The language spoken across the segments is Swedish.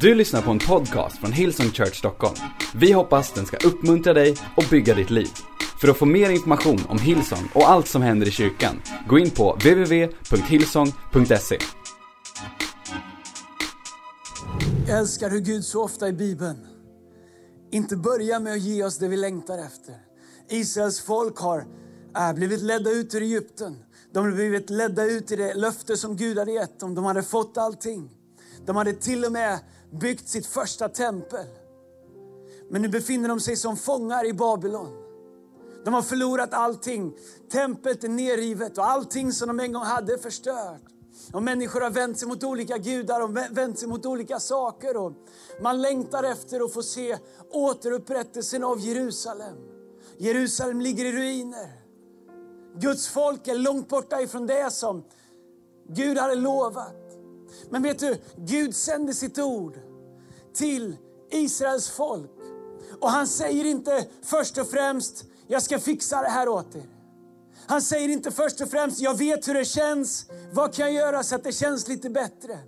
Du lyssnar på en podcast från Hillsong Church Stockholm. Vi hoppas den ska uppmuntra dig och bygga ditt liv. För att få mer information om Hillsong och allt som händer i kyrkan, gå in på www.hillsong.se. Jag älskar hur Gud så ofta i Bibeln inte börjar med att ge oss det vi längtar efter. Israels folk har äh, blivit ledda ut ur Egypten. De har blivit ledda ut i det löfte som Gud hade gett dem. De hade fått allting. De hade till och med byggt sitt första tempel. Men nu befinner de sig som fångar i Babylon. De har förlorat allting. Templet är nerrivet och allting som de en gång hade är förstört. Och människor har vänt sig mot olika gudar och vänt sig mot olika saker. Och man längtar efter att få se återupprättelsen av Jerusalem. Jerusalem ligger i ruiner. Guds folk är långt borta ifrån det som Gud hade lovat. Men vet du, Gud sände sitt ord till Israels folk. Och han säger inte först och främst, jag ska fixa det här åt er. Han säger inte först och främst, jag vet hur det känns, vad kan jag göra så att det känns lite bättre?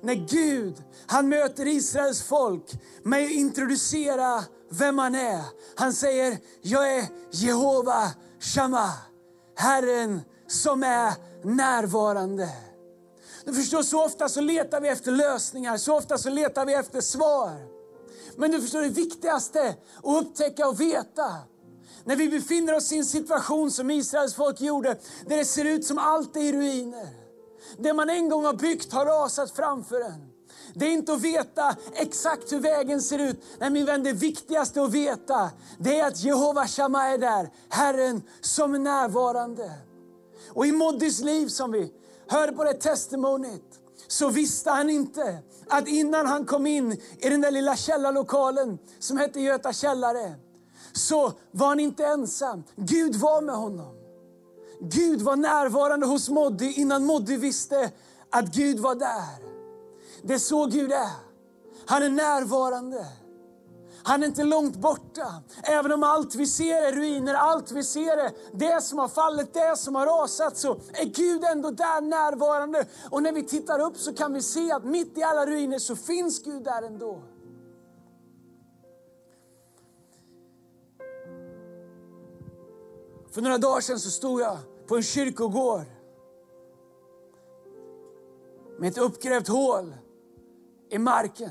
När Gud, han möter Israels folk med att introducera vem han är. Han säger, jag är Jehova Shammah, Herren som är närvarande. Du förstår, så ofta så letar vi efter lösningar, så ofta så letar vi efter svar. Men du förstår, det viktigaste att upptäcka och veta när vi befinner oss i en situation som Israels folk gjorde, där det ser ut som allt är i ruiner. Det man en gång har byggt har rasat framför en. Det är inte att veta exakt hur vägen ser ut. Nej min vän, det viktigaste att veta, det är att Jehova Shammah är där, Herren som är närvarande. Och i Moddys liv som vi hörde på det testimoniet, så visste han inte att innan han kom in i den där lilla källarlokalen som hette Göta källare, så var han inte ensam. Gud var med honom. Gud var närvarande hos Moddy innan Moddy visste att Gud var där. Det är så Gud är. Han är närvarande. Han är inte långt borta. Även om allt vi ser är ruiner, allt vi ser är det som har fallit, det som har rasat, så är Gud ändå där närvarande. Och när vi tittar upp så kan vi se att mitt i alla ruiner så finns Gud där ändå. För några dagar sedan så stod jag på en kyrkogård med ett uppgrävt hål i marken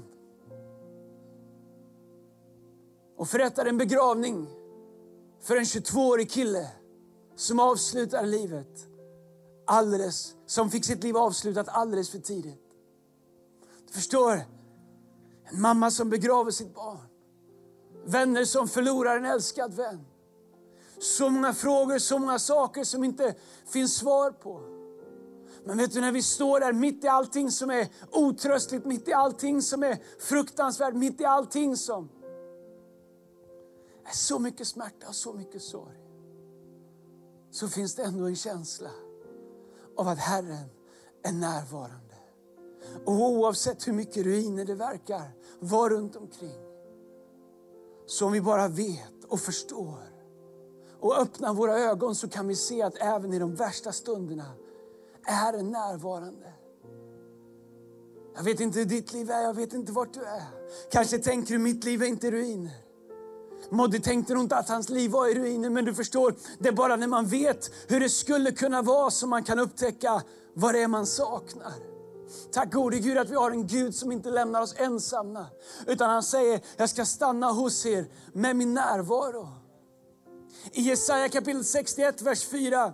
och förrättade en begravning för en 22-årig kille som avslutade livet alldeles, som fick sitt liv avslutat alldeles för tidigt. Du förstår, en mamma som begraver sitt barn. Vänner som förlorar en älskad vän. Så många frågor, så många saker som inte finns svar på. Men vet du, när vi står där mitt i allting som är otröstligt, mitt i allting som är fruktansvärt, mitt i allting som med så mycket smärta och så mycket sorg. Så finns det ändå en känsla av att Herren är närvarande. Och oavsett hur mycket ruiner det verkar vara runt omkring. Så om vi bara vet och förstår och öppnar våra ögon så kan vi se att även i de värsta stunderna är Herren närvarande. Jag vet inte hur ditt liv är, jag vet inte vart du är. Kanske tänker du mitt liv är inte ruiner. Moddy tänkte nog inte att hans liv var i ruiner, men du förstår, det är bara när man vet hur det skulle kunna vara som man kan upptäcka vad det är man saknar. Tack gode Gud att vi har en Gud som inte lämnar oss ensamma, utan han säger, jag ska stanna hos er med min närvaro. I Jesaja kapitel 61, vers 4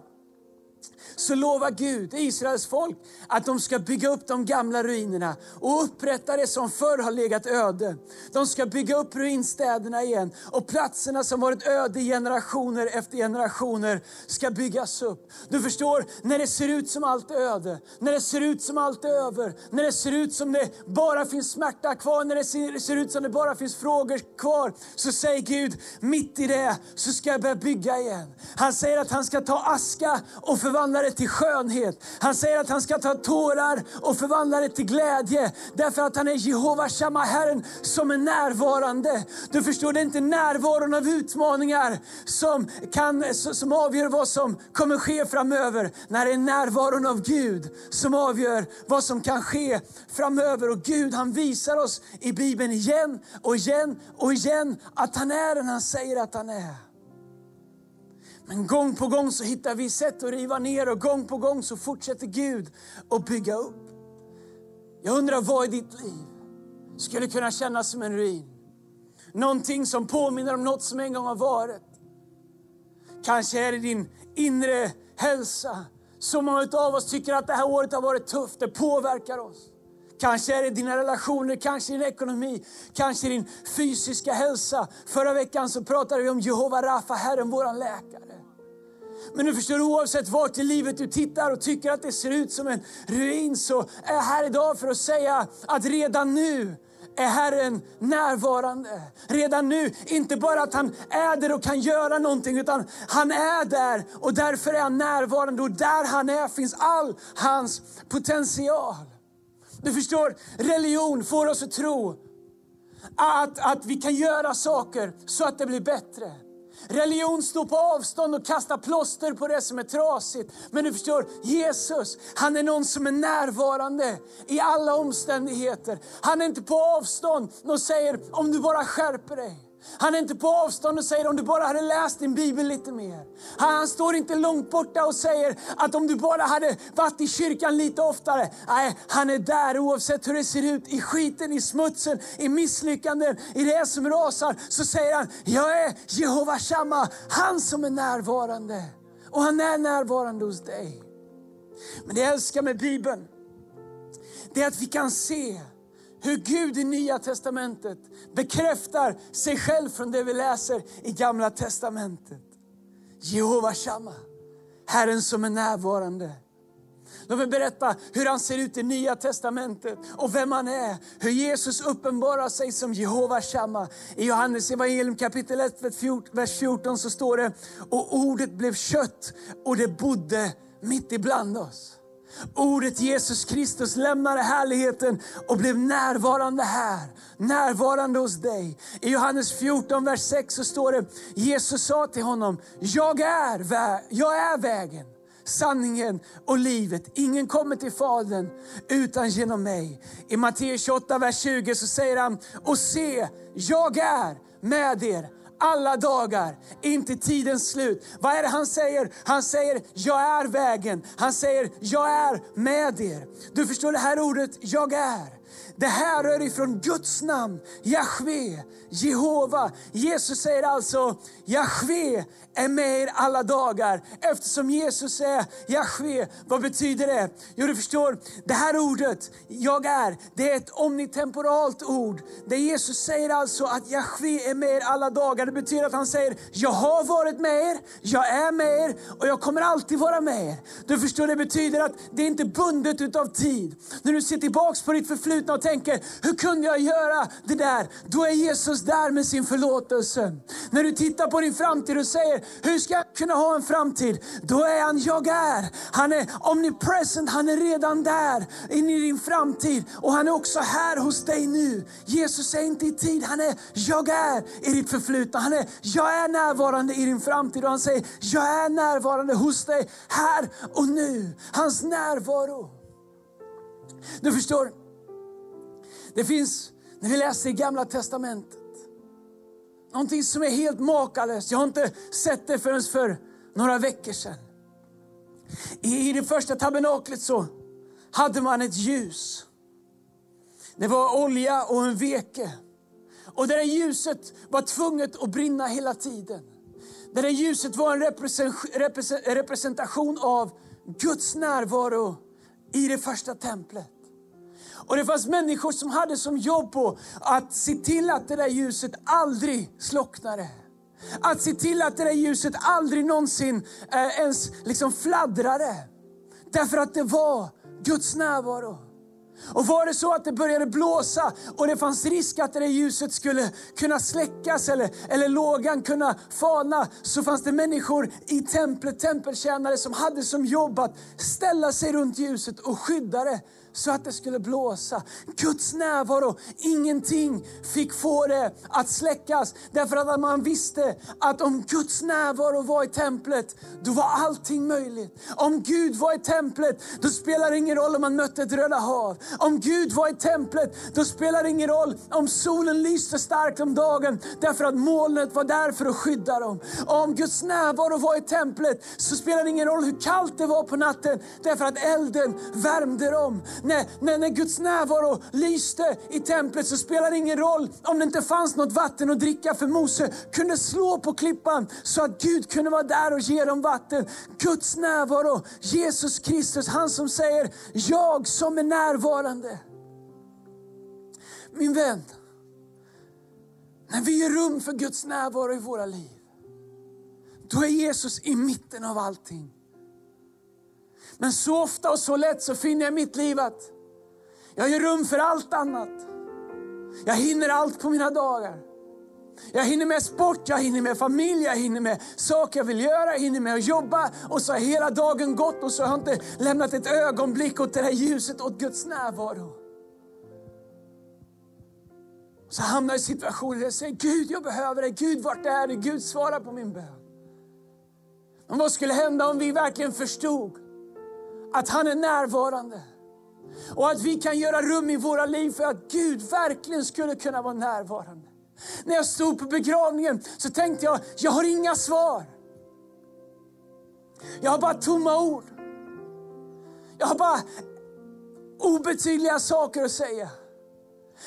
så lovar Gud Israels folk att de ska bygga upp de gamla ruinerna och upprätta det som förr har legat öde. De ska bygga upp ruinstäderna igen och platserna som varit öde i generationer efter generationer ska byggas upp. Du förstår, när det ser ut som allt är öde, när det ser ut som allt är över, när det ser ut som det bara finns smärta kvar, när det ser ut som det bara finns frågor kvar, så säger Gud, mitt i det så ska jag börja bygga igen. Han säger att han ska ta aska och förvandla det till skönhet. Han säger att han ska ta tårar och förvandla det till glädje. Därför att han är Jehova Shammah, Herren som är närvarande. Du förstår, det är inte närvaron av utmaningar som, kan, som avgör vad som kommer ske framöver. När det är närvaron av Gud som avgör vad som kan ske framöver. Och Gud han visar oss i Bibeln igen och igen och igen att han är den han säger att han är. Men gång på gång så hittar vi sätt att riva ner och gång på gång så fortsätter Gud att bygga upp. Jag undrar vad i ditt liv skulle kunna kännas som en ruin? Någonting som påminner om något som en gång har varit. Kanske är det din inre hälsa. Så många av oss tycker att det här året har varit tufft, det påverkar oss. Kanske är det dina relationer, kanske din ekonomi, kanske din fysiska hälsa. Förra veckan så pratade vi om Jehova Rafa, Herren vår läkare. Men du förstår, oavsett vart i livet du tittar och tycker att det ser ut som en ruin så är jag här idag för att säga att redan nu är Herren närvarande. Redan nu, inte bara att han är där och kan göra någonting, utan han är där och därför är han närvarande. Och där han är finns all hans potential. Du förstår, religion får oss att tro att, att vi kan göra saker så att det blir bättre. Religion står på avstånd och kastar plåster på det som är trasigt. Men du förstår, Jesus, han är någon som är närvarande i alla omständigheter. Han är inte på avstånd och säger, om du bara skärper dig. Han är inte på avstånd och säger om du bara hade läst din bibel lite mer. Han står inte långt borta och säger att om du bara hade varit i kyrkan lite oftare. Nej, han är där oavsett hur det ser ut. I skiten, i smutsen, i misslyckanden, i det som rasar. Så säger han, jag är Jehova Shammah, han som är närvarande. Och han är närvarande hos dig. Men det jag älskar med Bibeln, det är att vi kan se hur Gud i Nya Testamentet bekräftar sig själv från det vi läser i Gamla Testamentet. Jehova Shammah, Herren som är närvarande. Låt mig berätta hur han ser ut i Nya Testamentet och vem han är. Hur Jesus uppenbarar sig som Jehova Shammah. I Johannes evangelium kapitel 1, vers 14 så står det, och ordet blev kött och det bodde mitt ibland oss. Ordet Jesus Kristus lämnade härligheten och blev närvarande här, närvarande hos dig. I Johannes 14, vers 6 så står det, Jesus sa till honom, jag är, vä jag är vägen, sanningen och livet. Ingen kommer till Fadern utan genom mig. I Matteus 28, vers 20 så säger han, och se, jag är med er alla dagar, inte tidens slut. Vad är det han säger? Han säger, jag är vägen. Han säger, jag är med er. Du förstår det här ordet, jag är. Det härrör ifrån Guds namn, Jahve, Jehova. Jesus säger alltså, Jahve är med er alla dagar. Eftersom Jesus är Jahve, vad betyder det? Jo, du förstår, det här ordet, jag är, det är ett omnitemporalt ord. Det Jesus säger alltså att Jahve är med er alla dagar. Det betyder att han säger, jag har varit med er, jag är med er och jag kommer alltid vara med er. Du förstår, det betyder att det är inte bundet utav tid. När du ser tillbaks på ditt förflutna och tänker, hur kunde jag göra det där? Då är Jesus där med sin förlåtelse. När du tittar på din framtid och säger, hur ska jag kunna ha en framtid? Då är han jag är. Han är omnipresent, han är redan där in i din framtid. Och han är också här hos dig nu. Jesus är inte i tid, han är jag är i ditt förflutna. Han är jag är närvarande i din framtid och han säger jag är närvarande hos dig här och nu. Hans närvaro. Du förstår, det finns, när vi läser i Gamla Testamentet, någonting som är helt makalöst. Jag har inte sett det förrän för några veckor sedan. I det första tabernaklet så hade man ett ljus. Det var olja och en veke. Och det där ljuset var tvunget att brinna hela tiden. Det där ljuset var en representation av Guds närvaro i det första templet. Och det fanns människor som hade som jobb på att se till att det där ljuset aldrig slocknade. Att se till att det där ljuset aldrig någonsin eh, ens liksom fladdrade. Därför att det var Guds närvaro. Och var det så att det började blåsa och det fanns risk att det där ljuset skulle kunna släckas eller, eller lågan kunna falna, så fanns det människor i templet, tempeltjänare som hade som jobb att ställa sig runt ljuset och skydda det så att det skulle blåsa. Guds närvaro, ingenting fick få det att släckas. Därför att man visste att om Guds närvaro var i templet, då var allting möjligt. Om Gud var i templet, då spelar det ingen roll om man mötte ett Röda hav. Om Gud var i templet, då spelar det ingen roll om solen lyste starkt om dagen, därför att molnet var där för att skydda dem. Om Guds närvaro var i templet, så spelar det ingen roll hur kallt det var på natten, därför att elden värmde dem när, när, när Guds närvaro lyste i templet så spelade det ingen roll om det inte fanns något vatten att dricka för Mose kunde slå på klippan så att Gud kunde vara där och ge dem vatten. Guds närvaro, Jesus Kristus, han som säger jag som är närvarande. Min vän, när vi ger rum för Guds närvaro i våra liv, då är Jesus i mitten av allting. Men så ofta och så lätt så finner jag i mitt liv att jag gör rum för allt annat. Jag hinner allt på mina dagar. Jag hinner med sport, jag hinner med familj, jag hinner med saker jag vill göra, jag hinner med att jobba. Och så har hela dagen gått och så har jag inte lämnat ett ögonblick åt det här ljuset, åt Guds närvaro. Så hamnar jag i situationer där jag säger, Gud jag behöver dig, Gud vart är du? Gud svara på min bön. Men vad skulle hända om vi verkligen förstod att han är närvarande. Och att vi kan göra rum i våra liv för att Gud verkligen skulle kunna vara närvarande. När jag stod på begravningen så tänkte jag, jag har inga svar. Jag har bara tomma ord. Jag har bara obetydliga saker att säga.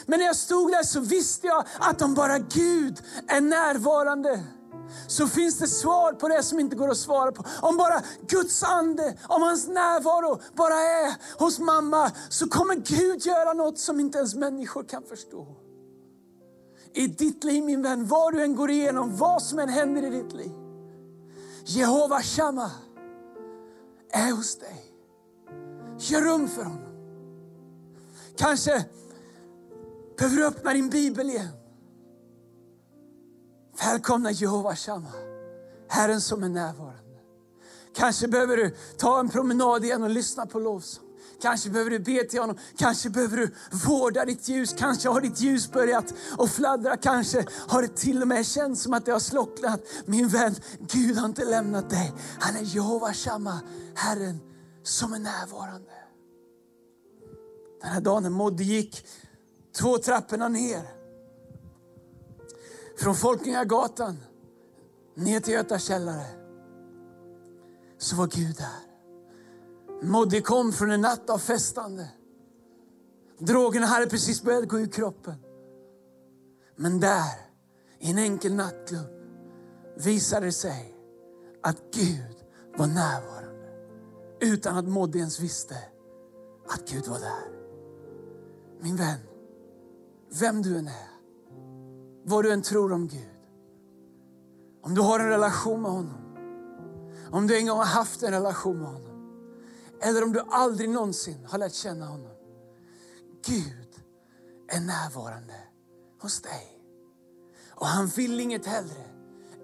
Men när jag stod där så visste jag att om bara Gud är närvarande så finns det svar på det som inte går att svara på. Om bara Guds ande, om hans närvaro bara är hos mamma så kommer Gud göra något som inte ens människor kan förstå. I ditt liv min vän, vad du än går igenom, vad som än händer i ditt liv. Jehova Shammah är hos dig. Gör rum för honom. Kanske behöver du öppna din bibel igen. Välkomna Jehova Shama, Herren som är närvarande. Kanske behöver du ta en promenad igen och lyssna på lovsång. Kanske behöver du be till honom, kanske behöver du vårda ditt ljus, kanske har ditt ljus börjat att fladdra, kanske har det till och med känts som att det har slocknat. Min vän, Gud har inte lämnat dig. Han är Jehova Shama, Herren som är närvarande. Den här dagen när Modde gick två trapporna ner från Folkungagatan ner till Göta källare så var Gud där. Moddy kom från en natt av festande. Drogerna hade precis börjat gå ur kroppen. Men där, i en enkel nattklubb, visade det sig att Gud var närvarande. Utan att Moddy ens visste att Gud var där. Min vän, vem du än är, vad du än tror om Gud. Om du har en relation med honom. Om du en gång har haft en relation med honom. Eller om du aldrig någonsin har lärt känna honom. Gud är närvarande hos dig. Och han vill inget hellre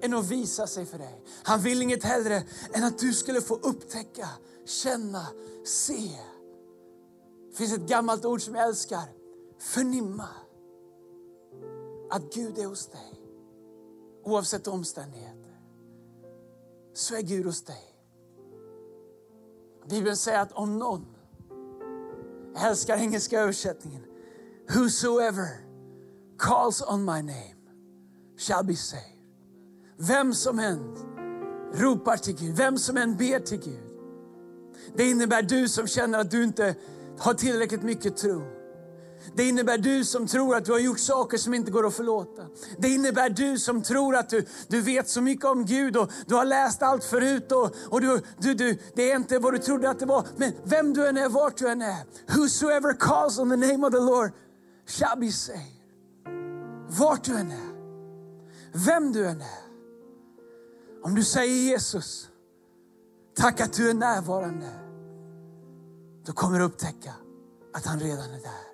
än att visa sig för dig. Han vill inget hellre än att du skulle få upptäcka, känna, se. Det finns ett gammalt ord som jag älskar. Förnimma att Gud är hos dig. Oavsett omständigheter så är Gud hos dig. Bibeln säger att om någon, jag älskar engelska översättningen, whosoever calls on my name shall be saved. Vem som än ropar till Gud, vem som än ber till Gud. Det innebär du som känner att du inte har tillräckligt mycket tro. Det innebär du som tror att du har gjort saker som inte går att förlåta. Det innebär du som tror att du, du vet så mycket om Gud och du har läst allt förut och, och du, du, du, det är inte vad du trodde att det var. Men vem du än är, vart du än är. Whosoever calls on the name of the Lord shall be saved. Vart du än är. Vem du än är. Om du säger Jesus, tack att du är närvarande. Då kommer du upptäcka att han redan är där.